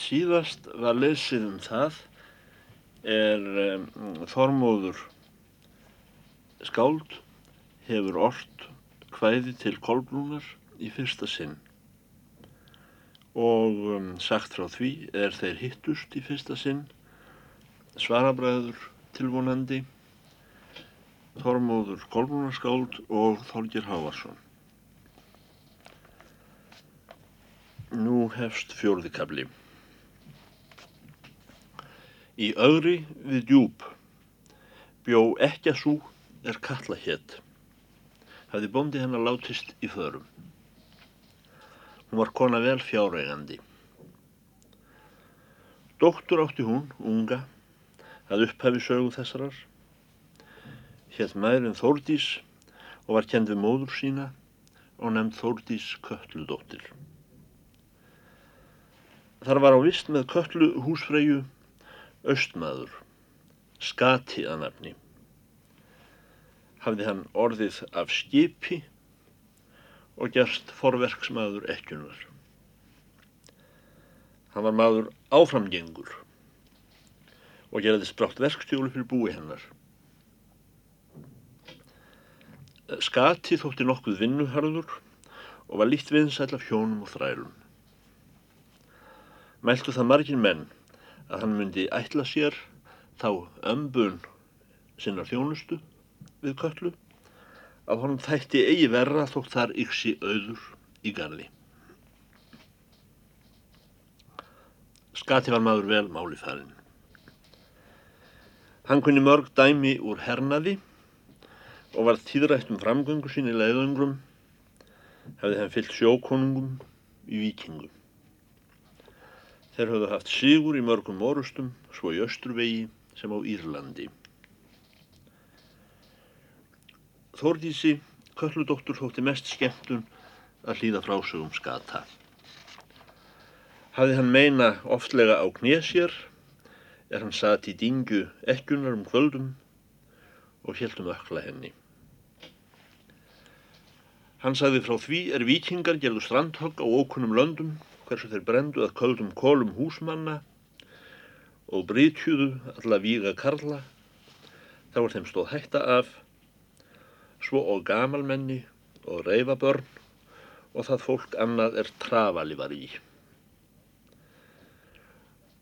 síðast var lesið um það er um, Þormóður skáld hefur orrt hvæði til Kolbrúnar í fyrsta sinn og um, sagt frá því er þeir hittust í fyrsta sinn svarabræður tilvonandi Þormóður Kolbrúnarskáld og Þorgir Hávarsson Nú hefst fjórðikabli. Í öðri við djúb bjó ekki að sú er kalla hétt. Hafði bóndi hennar látist í förum. Hún var kona vel fjárægandi. Doktor átti hún, unga, að upphafi sögu þessarar. Hétt maðurinn Þórdís og var kend við móður sína og nefnd Þórdís Kölludóttir. Þar var á vist með köllu húsfreyju austmaður, skati að nafni. Hafði hann orðið af skipi og gerst forverksmaður ekkunar. Hann var maður áframgengur og gerði sprátt verkstjólu fyrir búi hennar. Skati þótti nokkuð vinnuharður og var líkt viðsæl af hjónum og þrælum mæltu það margir menn að hann myndi ætla sér þá ömbun sinna þjónustu við köllu að honum þætti eigi verra þótt þar yksi auður í gardi. Skati var maður vel máli þarinn. Hann kunni mörg dæmi úr hernaði og var tíðrætt um framgöngu sín í leiðungrum, hefði hann fyllt sjókonungum í vikingum. Þeir höfðu haft sigur í mörgum orustum, svo í Östruvegi sem á Írlandi. Þórdísi, kölludóttur, þótti mest skemmtun að hlýða frásögum skata. Hafði hann meina oftlega á knésér, er hann satt í dingju ekkunar um kvöldum og heldum ökla henni. Hann sagði frá því er vikingar gerðu strandhogg á ókunnum löndum hversu þeir brendu að köldum kólum húsmanna og brytjuðu alla víga karla, þá er þeim stóð hætta af, svo og gamalmenni og reyfabörn og það fólk annað er trafali var í.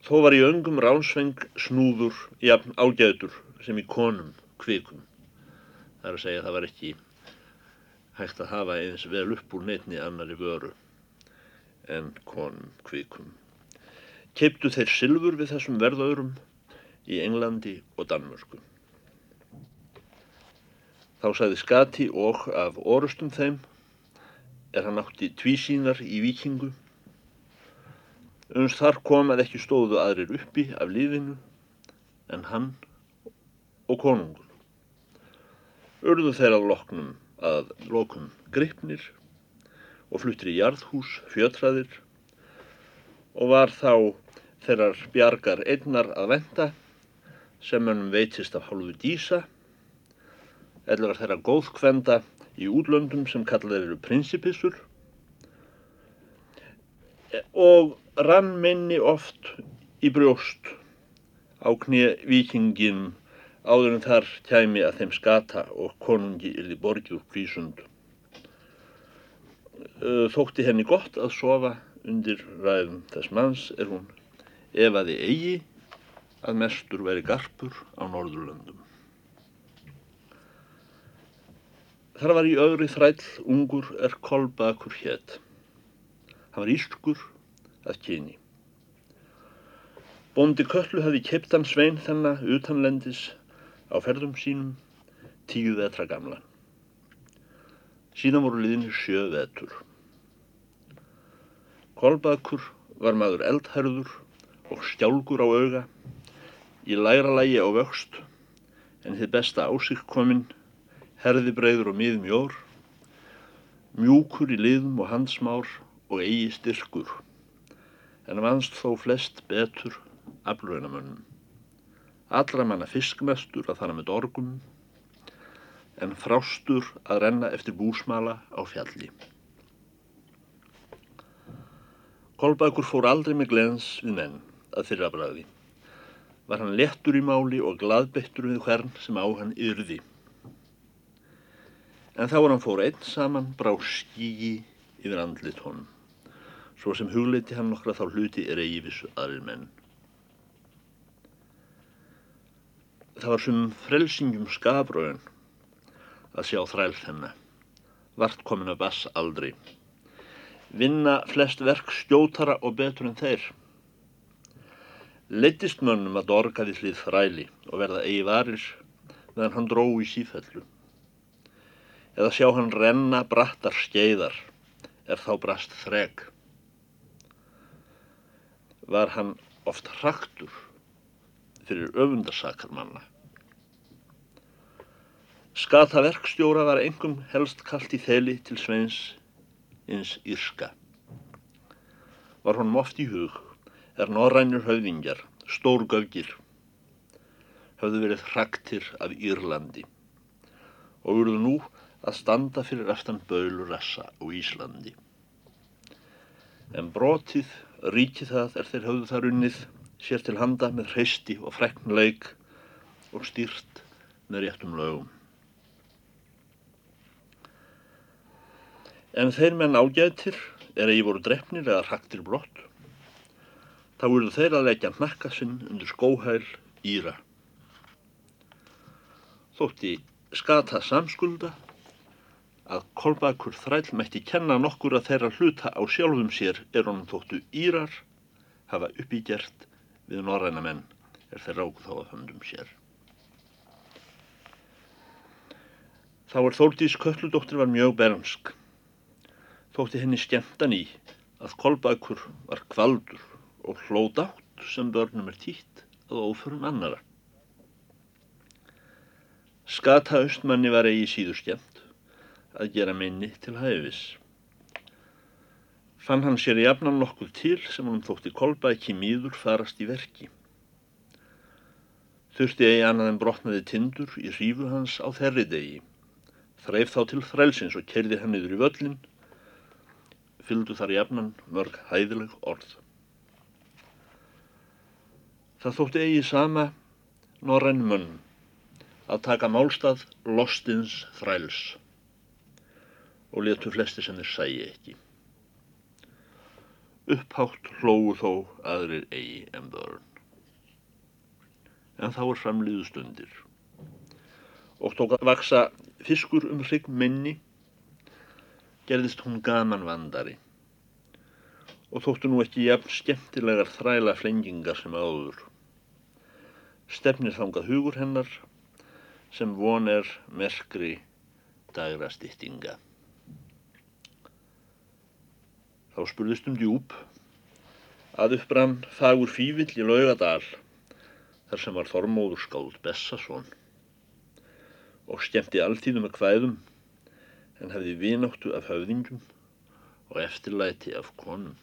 Þó var í öngum ránsveng snúður, jafn ágæður sem í konum kvikum. Það er að segja að það var ekki hægt að hafa eins vel upp úr neitni annari vöru en konum kvikum. Keiptu þeir silfur við þessum verðaurum í Englandi og Danmörku. Þá sagði Skati og af orustum þeim er hann átti tvísínar í vikingu. Unst þar kom að ekki stóðu aðrir uppi af lífinu en hann og konungur. Urðu þeir að loknum að lokum gripnir og fluttir í jarðhús fjötraðir. Og var þá þeirrar bjargar einnar að venda sem mönnum veitist af hálfu dísa. Eða var þeirra góðkvenda í útlöndum sem kallaðir eru prinsipissur. Og rann minni oft í brjóst á knið vikingin áður en þar kæmi að þeim skata og konungi yfir borgjur kvísund þótti henni gott að sofa undir ræðum þess manns er hún efaði eigi að mestur veri garpur á Norðurlöndum. Þar var í öðri þræll ungur er kolbakur hétt. Hann var ískur að kyni. Bóndi Köllu hefði keptan svein þennan utanlendis á ferðum sínum tíu vetra gamla. Síðan voru liðinni sjö vetur. Kolbakur var maður eldherður og stjálgur á auga, í læra lægi á vöxt, en þið besta ásík kominn, herði breyður og miðum jór, mjúkur í liðum og handsmár og eigi styrkur, en vannst þó flest betur aflöginamönnum. Allra manna fiskmestur að þana með dorgum, en frástur að renna eftir búsmala á fjalli. Kolbakur fór aldrei með glens við menn að þeirra bræði. Var hann lettur í máli og gladbeittur við hvern sem á hann yrði. En þá var hann fór einn saman brá skígi yfir andlit honum. Svo sem hugleiti hann nokkra þá hluti er eigi vissu aðrir menn. Það var sem frelsingjum skafröðun að sjá þræl þennan. Vart komin að bass aldrei. Vinna flest verk stjótara og betur en þeir. Leittist mönnum að dorgaði hlið þræli og verða eigi varir meðan hann dró í sífellu. Eða sjá hann renna brattar skeiðar er þá brast þreg. Var hann oft hraktur fyrir öfundarsakar manna. Skata verkstjóra var engum helst kallt í þeli til sveins eins írska. Var honum oft í hug er norrænur höfðingjar, stór göfgir, höfðu verið hraktir af Írlandi og voruð nú að standa fyrir aftan Böðlurassa og Íslandi. En brotið, ríkið það er þeir höfðu þar unnið, sér til handa með hreisti og freknleik og stýrt með réttum lögum. En þeir menn ágætir er að ég voru drefnir eða hraktir brott, þá voru þeir að leggja nakka sinn undir skóhæl Íra. Þótti skata samskulda að Kolbakur þræll mætti kenna nokkur að þeirra hluta á sjálfum sér er honum þóttu Írar hafa uppígjert við norræna menn er þeir ráku þá að höndum sér. Þá er Þóldís Kölludóttir var mjög bernsk. Þótti henni skemmtan í að Kolbakur var kvaldur og hlóð átt sem börnum er títt að óförum annara. Skata austmanni var eigi síður skemmt að gera minni til hæfis. Fann hann sér jafnan nokkuð til sem hann þótti Kolbæki mýður farast í verki. Þurfti eigi annað en brotnaði tindur í hrífu hans á þerri degi. Þreif þá til þrælsins og kerði hann yfir í völlin, fylgdu þar jafnan mörg hæðileg orð. Það þótti eigi sama norræn munn að taka málstað lostins þræls og letu flesti sem þeir sæi ekki. Upphátt hlóðu þó aðrir eigi en börn. En þá er framliðu stundir og tók að vaksa fiskur um hrygg minni gerðist hún gaman vandari og þóttu nú ekki jafn skemmtilegar þræla flengingar sem áður. Stefnir þangað hugur hennar sem von er merkri dagra stýttinga. Þá spurðist um djúb að uppbrann fagur fívill í laugadal þar sem var Þormóður skáld Bessason og skemmti alltíðu með kvæðum en hefði vináttu af höfðingum og eftirlæti af konum.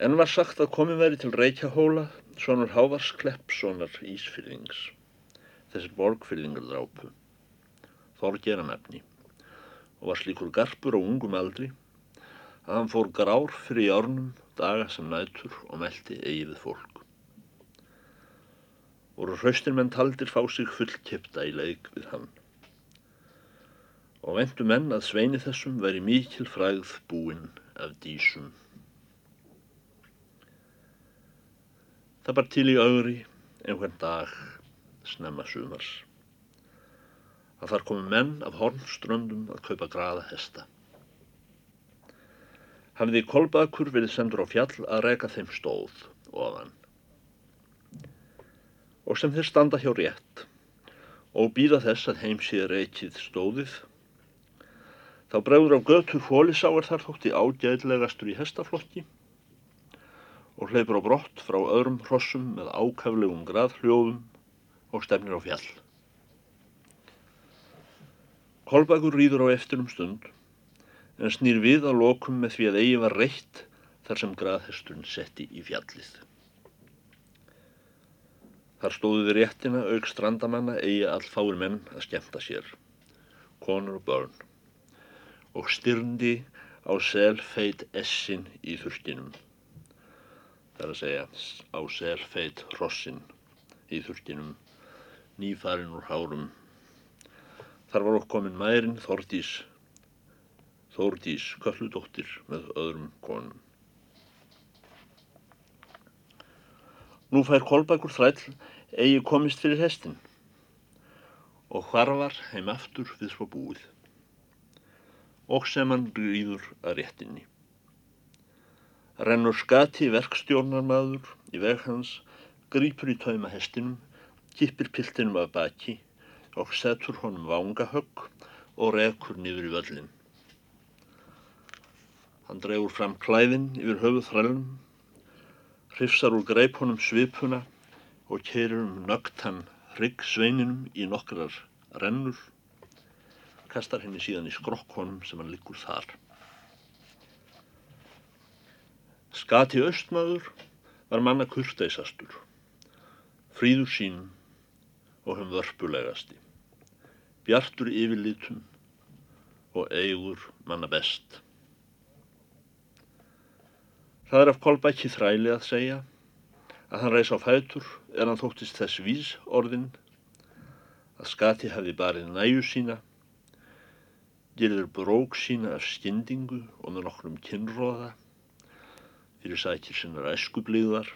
En var sagt að komin veri til Reykjahóla svonur Hávars Kleppssonar Ísfyrðings, þessir borgfyrðingar drápu, Þorgeran efni og var slíkur garpur á ungum aldri að hann fór grár fyrir járnum daga sem nætur og meldi eigi við fólk voru hraustirmenn taldir fá sig fullkipta í leik við hann. Og vendu menn að sveini þessum veri mikil fræð búinn af dísum. Það bar til í augri einhvern dag snemma sumars. Að þar komu menn af hornströndum að kaupa graða hesta. Hafiði kolbakur verið sendur á fjall að reyka þeim stóð ofan og sem þeir standa hjá rétt og býða þess að heim sé reykið stóðið. Þá bregður á götu fólisáar þar þótti ágæðlegastur í hestaflokki og hleypur á brott frá öðrum hrossum með ákaflegum graðhljóðum og stefnir á fjall. Kolbakur rýður á eftir um stund en snýr við á lokum með því að eigi var reitt þar sem graðhesturinn setti í fjallið. Þar stóðu við réttina auk strandamanna eigi allfáir menn að skemta sér, konur og börn, og styrndi á selfeit essin í þurftinum. Það er að segja á selfeit hrossin í þurftinum, nýfarinn úr hárum. Þar var okk komin mærin Þordís, Þórdís Kölludóttir með öðrum konum. Nú fær Kolbækur þræll eigi komist fyrir hestin og hvarvar heim aftur við svo búið og sem hann rýður að réttinni. Rennur skati verkstjórnarmadur í veg hans, grýpur í tauma hestinum, kippir piltinum af baki og setur honum vangahögg og rekur niður í völlin. Hann dregur fram klæðin yfir höfuð þrælum, hrifsar úr greip honum svipuna og keirir um nögt hann hrygg sveininum í nokkrar rennur kastar henni síðan í skrokkonum sem hann liggur þar. Skati austmaður var manna kurteisastur, fríður sín og hum vörpulegasti, bjartur yfirlitum og eigur manna best. Það er af Kolbæki þræli að segja að hann reys á fætur er hann þóttist þess vís orðin að skati hafi barið næju sína gerður brók sína af skyndingu og með nokkrum kynróða fyrir sækir sinnar æskublíðar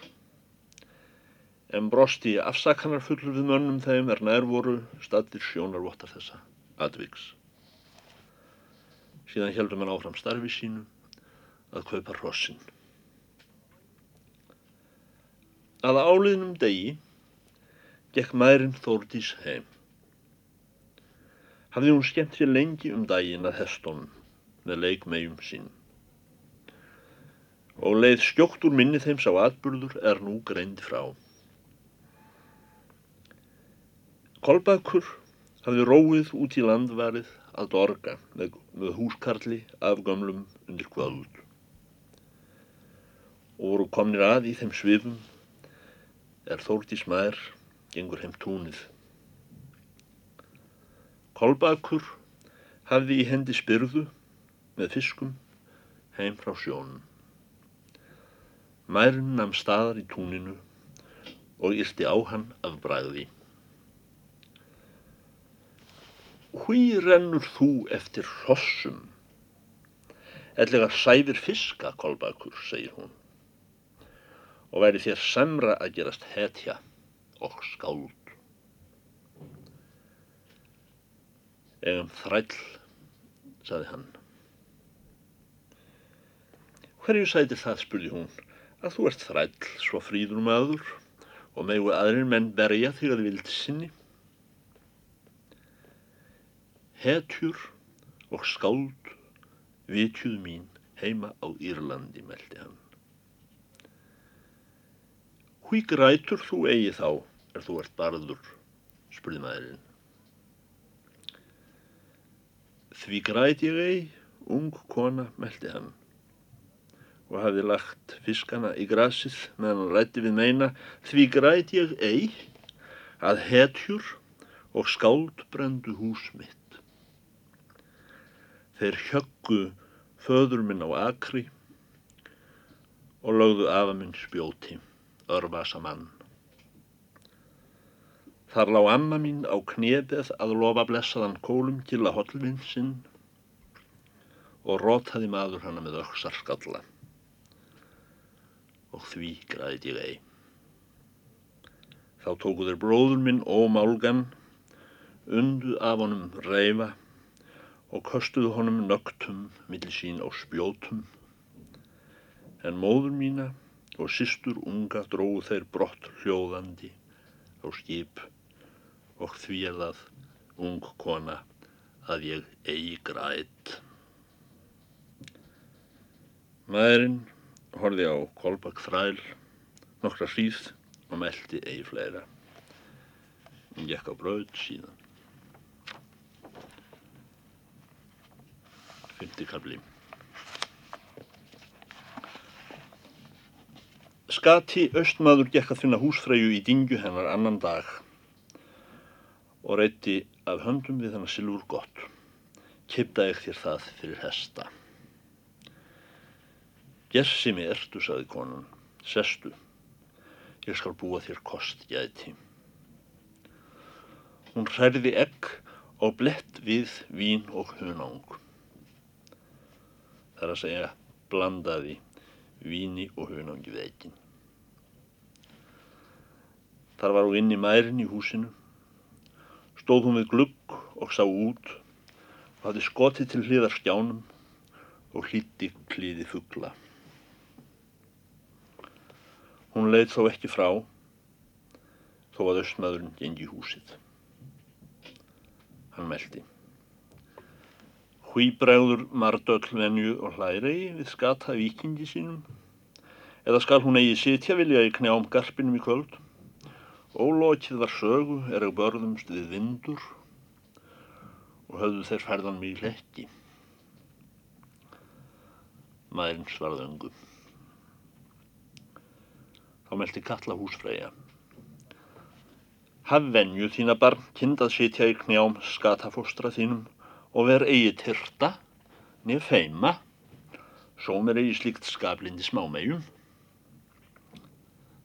en brosti afsakanarfullur við mönnum þeim er nær voru staðir sjónarvottar þessa atviks. Síðan heldum hann áfram starfi sínu að kaupa hrossin. Að áliðnum degi gekk mærin Þórdís heim hafði hún skemmt sér lengi um daginn að hestónum með leikmegjum sín. Og leið skjókt úr minni þeim sá atburður er nú greind frá. Kolbakur hafði róið út í landvarið að dorga með, með húskarli af gömlum undir kvöld. Og voru komnir að í þeim svifum er Þórtís maður gengur heim túnið. Kolbakur hafði í hendi spyrðu með fiskum heim frá sjónum. Mærin namn staðar í túninu og ylti á hann af bræði. Hví rennur þú eftir hossum? Ellega sæfir fiska, Kolbakur, segir hún. Og væri þér semra að gerast hetja og skáld. Egum þræll, saði hann. Hverju sætir það, spurði hún, að þú ert þræll, svo fríður maður og megu aðrir menn berja þig að vild sinni? Hetjur og skáld vitjuð mín heima á Írlandi, meldi hann. Hví grætur þú eigi þá er þú ert barður, spurði maðurinn. Því græt ég ei, ung kona, meldi hann og hafði lagt fiskana í grasið meðan hann rætti við meina því græt ég ei að hetjur og skáld brendu hús mitt. Þeir hjöggu föður minn á akri og lögðu afa minn spjóti, örvasa mann. Þar lág amma mín á knebeð að lofa blessaðan kólum til að hollvinn sinn og rótaði maður hana með öksar skalla. Og því græði ég ei. Þá tóku þeir bróður minn ómálgan, undu af honum reyfa og köstuðu honum nögtum millir sín á spjótum. En móður mína og sýstur unga dróðu þeir brott hljóðandi á skip og því er það ung kona að ég eigi græt. Maðurinn horfi á Kolbak þræl nokkra hríð og meldi eigi fleira. Hún gekk á bröð síðan. Fymti kabli. Skati austmaður gekk að finna húsfreyju í dingju hennar annan dag og reyti af höndum við hennar silfur gott. Kipta ég þér það fyrir hesta. Gersimi ertu, saði konan, sestu, ég skal búa þér kost gæti. Hún hræði egg og blett við vín og hunang. Það er að segja blandaði víni og hunangi við eggin. Þar var hún inn í mærin í húsinu, stóð hún við glugg og sá út og hafði skotið til hliðar skjánum og hlíti klíði fuggla. Hún leið þó ekki frá, þó að östmaðurinn gengi húsið. Hann meldi. Hví bregður mardöll venju og hlæri við skata vikingi sínum? Eða skal hún eigi sitja vilja í knjám garpinum í kvöld? Ólokið var sögu er að börðumst við vindur og höfðu þeir ferðan mig hlekki. Mærin svarði öngum. Þá meldi kalla húsfreyja. Haf venju þína barn kind að sitja í knjám skatafóstra þínum og ver eigi tyrta, nef feima, svo mér eigi slíkt skablindi smámegjum.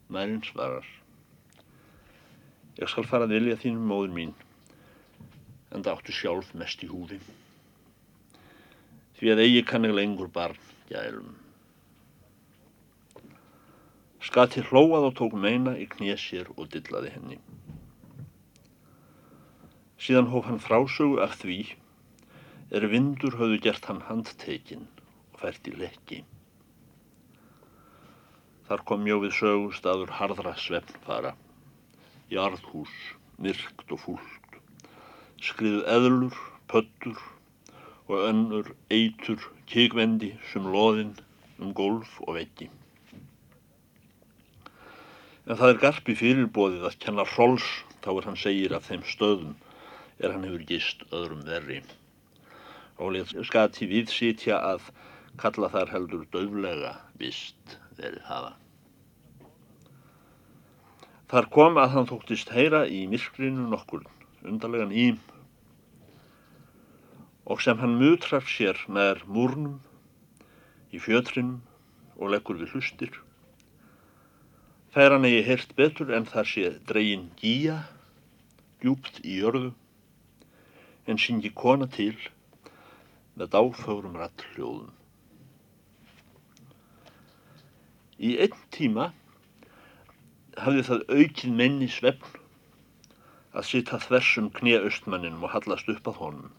Mærin svarar. Ég skal fara að vilja þínum móður mín, en það áttu sjálf mest í húfi. Því að eigi kannig lengur barn gælum. Skati hlóað og tók meina í knésér og dillaði henni. Síðan hóf hann frásögu af því er vindur höfðu gert hann handtekinn og fært í lekki. Þar kom mjófið sögu staður harðra svefnfara, jarðhús, myrkt og fúlt, skriðu eðlur, pöttur og önnur eitur, kikvendi sem loðinn um gólf og veggi. En það er garpi fyrirbóðið að kenna hróls þá er hann segir af þeim stöðum er hann hefur gist öðrum verri. Ólið skati við sitja að kalla þar heldur döflega vist verið hafa. Þar kom að hann þóttist heyra í myrkrinu nokkur undarlegan ím og sem hann mutrar sér nær múrnum í fjötrinum og leggur við hlustir Fær hann eigi heyrt betur en þar sé dregin gíja, djúpt í jörðu, en syngi kona til með dáfögrum rattljóðum. Í einn tíma hafði það aukið menni svefn að sita þversum kniaustmanninum og hallast upp að honum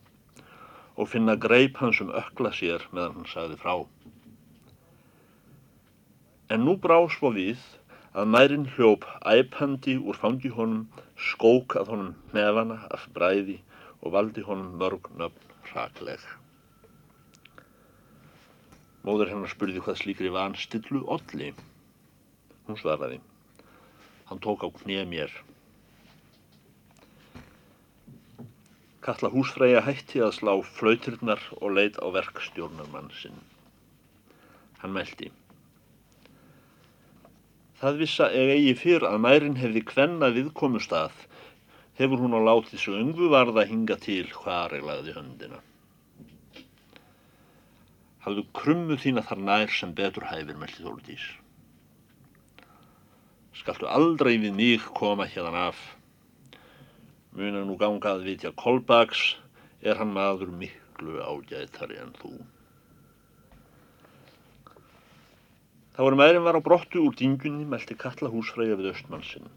og finna greip hans um ökla sér meðan hann sagði frá. En nú brá svo við að mærin hljóp æpandi úr fangi honum, skók að honum nefana af bræði og valdi honum mörg nöfn hrakleg. Móður hennar spurði hvað slíkri vanstillu olli. Hún svaraði. Hann tók á knið mér. Kalla húsfræja hætti að slá flautirnar og leit á verkstjórnarmann sinn. Hann meldi. Það vissa eg eigi fyrr að mærin hefði kvenna viðkomustað, hefur hún á látið svo ungu varða hinga til hvar ég lagði höndina. Hafðu krummu þína þar nær sem betur hæfir, meldi Þóldís. Skaltu aldrei við mig koma hérna af. Muna nú gangað vitja Kolbaks, er hann maður miklu ágætari en þú. Þá var meðrin var á brottu úr dingunni meldi kalla húsfræja við östmannsinn.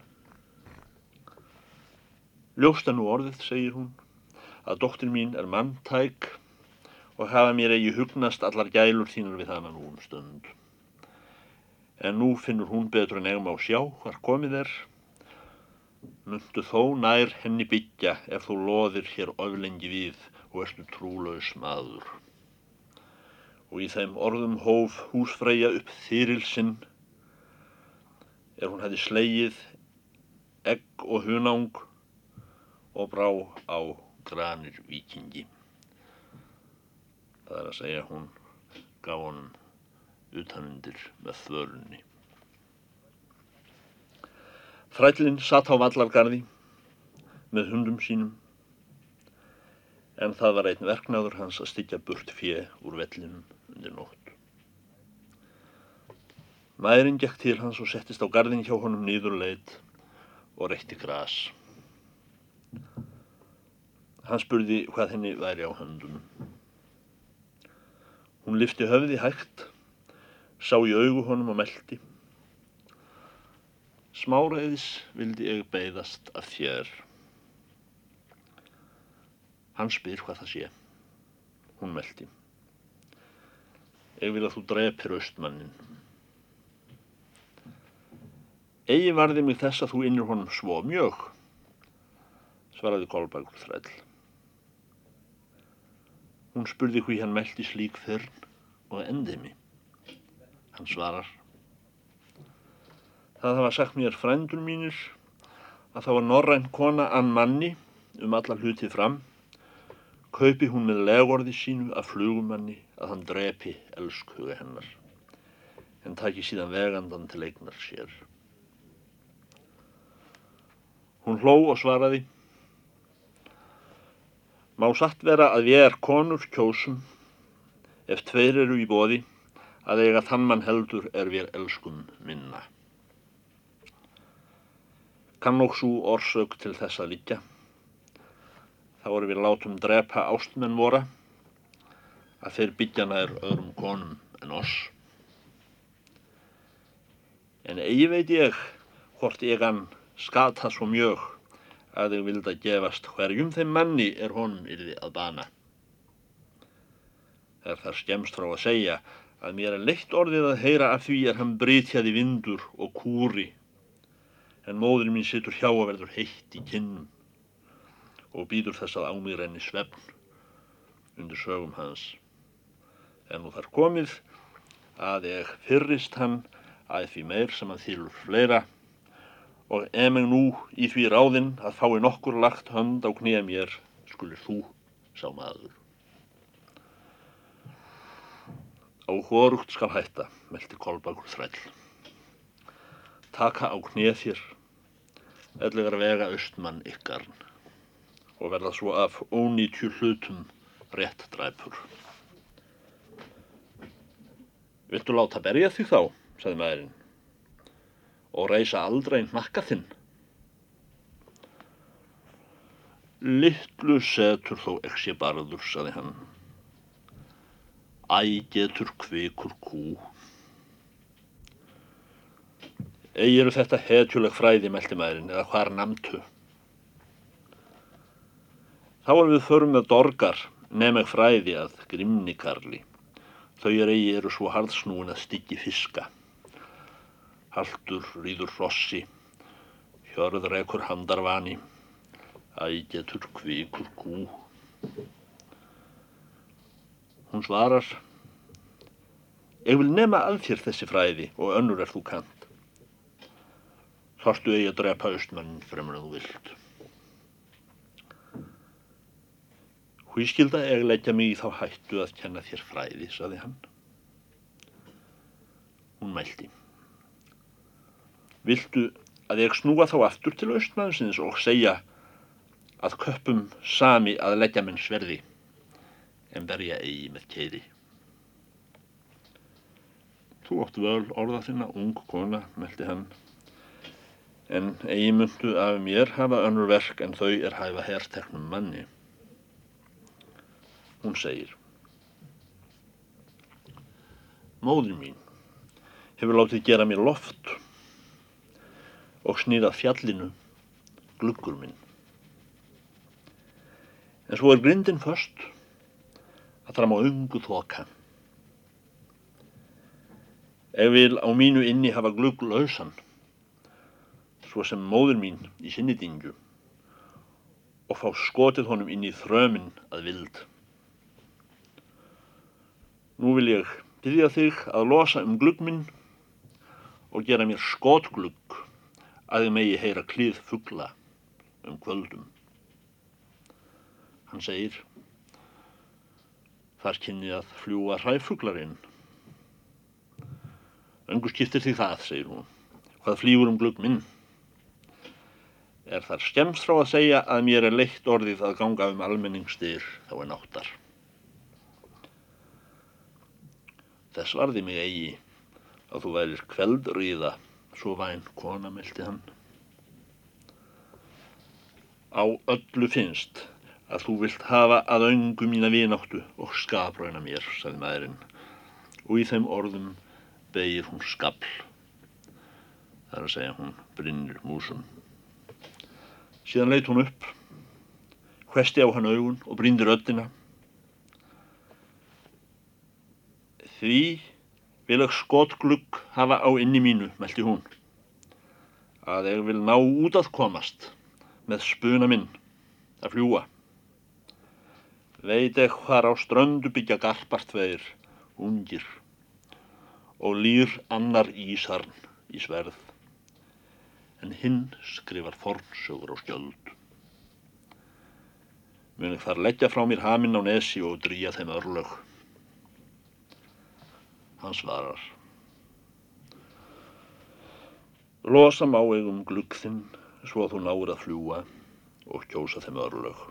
Ljósta nú orðið, segir hún, að dóttir mín er manntæk og hafa mér eigi hugnast allar gælur þínar við hana nú um stund. En nú finnur hún betur en eigum á sjá hvar komið er. Mundu þó nær henni byggja ef þú loðir hér oflengi við og ertu trúlaus maður og í þeim orðum hóf húsfreyja upp þýrilsinn er hún hefði slegið egg og hunang og brá á granir vikingi. Það er að segja hún gaf honum utanundir með þörunni. Þrællin satt á vallargarði með hundum sínum en það var einn verknáður hans að styggja burt fjö úr vellinum undir nótt. Mærin gekk til hans og settist á gardin hjá honum nýður leit og reytti gras. Hann spurði hvað henni væri á höndum. Hún lifti höfði hægt, sá í augu honum og meldi. Smáraðis vildi ég beigðast af þér. Hann spyr hvað það sé. Hún meldi. Ég vil að þú drepir austmannin. Egi varði mig þess að þú innir honum svo mjög, svaraði Kolbergur þræll. Hún spurði hví hann meldi slík þörn og endimi. Hann svarar. Það hafa sagt mér frændur mínir að það var norræn kona ann manni um alla hluti fram, kaupi hún með legorði sínu af flugumanni að hann drepi elskhuga hennar, en taki síðan vegandan til eignar sér. Hún hló og svaraði Má satt vera að við er konur kjósum ef tveir eru í bóði að eiga þann mann heldur er við elskum minna. Kann og svo orsök til þess að líka. Þá eru við látum drepa ástmenn vora að þeir byggjana er öðrum konum en oss. En eigi veit ég hvort ég hann skata svo mjög að þau vilda gefast hverjum þeim manni er honum yrði að bana. Er það skemst frá að segja að mér er leitt orðið að heyra af því er hann breytjaði vindur og kúri en móður mín situr hjá að verður heitt í kinnum og býður þess að á mig renni svefn undir sögum hans. En nú þar komið að ég fyrrist hann að því meir sem að þýlur fleira og emeng nú í því ráðinn að fái nokkur lagt hönd á knýja mér, skulir þú sá maður. Á hórugt skal hætta, meldi Kolbakur þræll. Taka á knýja þér, ellegar vega austmann ykkarn og verða svo af ónýtju hlutum rétt dræpur. Viltu láta berja þig þá, sagði maðurinn og reysa aldrei hnakka þinn. Littlu setur þó ekki barður, saði hann. Æ getur kvikur kú. Egi eru þetta hetjuleg fræði, meldi maðurinn, eða hvar namtu. Þá er við förum með dorgar, nefneg fræði að grimnikarli. Þau er eigi eru svo hardsnúin að styggi fiska. Haldur rýður hrossi, hjörð rekur handarvani, ægetur kvikur kú. Hún svarar, ég vil nema að þér þessi fræði og önnur er þú kant. Þorstu eigi að drepa austmann fremur en þú vilt. Hví skilda ég leggja mig í þá hættu að kenna þér fræði, saði hann. Hún mælti. Viltu að ég snúa þá aftur til austmannsins og segja að köpum sami að leggja menn sverði en berja eigi með keiri. Þú ótt völ orða þinna, ung kona, meldi hann, en eigi myndu af mér hafa önnur verk en þau er hæfa herrteknum manni. Hún segir, Móður mín hefur látið gera mér loft og snýrað fjallinu gluggur minn. En svo er grindin först að fram á ungu þoka. Eg vil á mínu inni hafa glugglausan, svo sem móður mín í sinni dingju, og fá skotið honum inn í þröminn að vild. Nú vil ég byggja þig að losa um glugg minn og gera mér skotglugg að þið megi heyra klíð fuggla um kvöldum. Hann segir, þar kynni að fljúa hræfuglarinn. Öngu skiptir því það, segir hún, hvað flýgur um glugg minn. Er þar skemst frá að segja að mér er leitt orðið að ganga um almenningstyr þá en áttar. Þess varði mig eigi að þú værir kveldríða, svo væn kona, meldi hann. Á öllu finnst að þú vilt hafa að öngu mína vináttu og skapræna mér, sagði maðurinn, og í þeim orðum begir hún skabl. Það er að segja hún brinnir músum. Síðan leit hún upp, hvesti á hann augun og brindi röddina. Því vil ég skotglugg hafa á inni mínu, meldi hún, að ég vil ná út að komast með spuna minn að fljúa. Veit ekki hvar á ströndu byggja garpartveir, ungir, og lýr annar ísarn í sverð, en hinn skrifar fornsögur á skjöld. Mun ég þar leggja frá mér haminn á nesi og drýja þeim örlög. Hann svarar. Losa má eigum glugg þinn svo þú náir að fljúa og kjósa þeim örlög.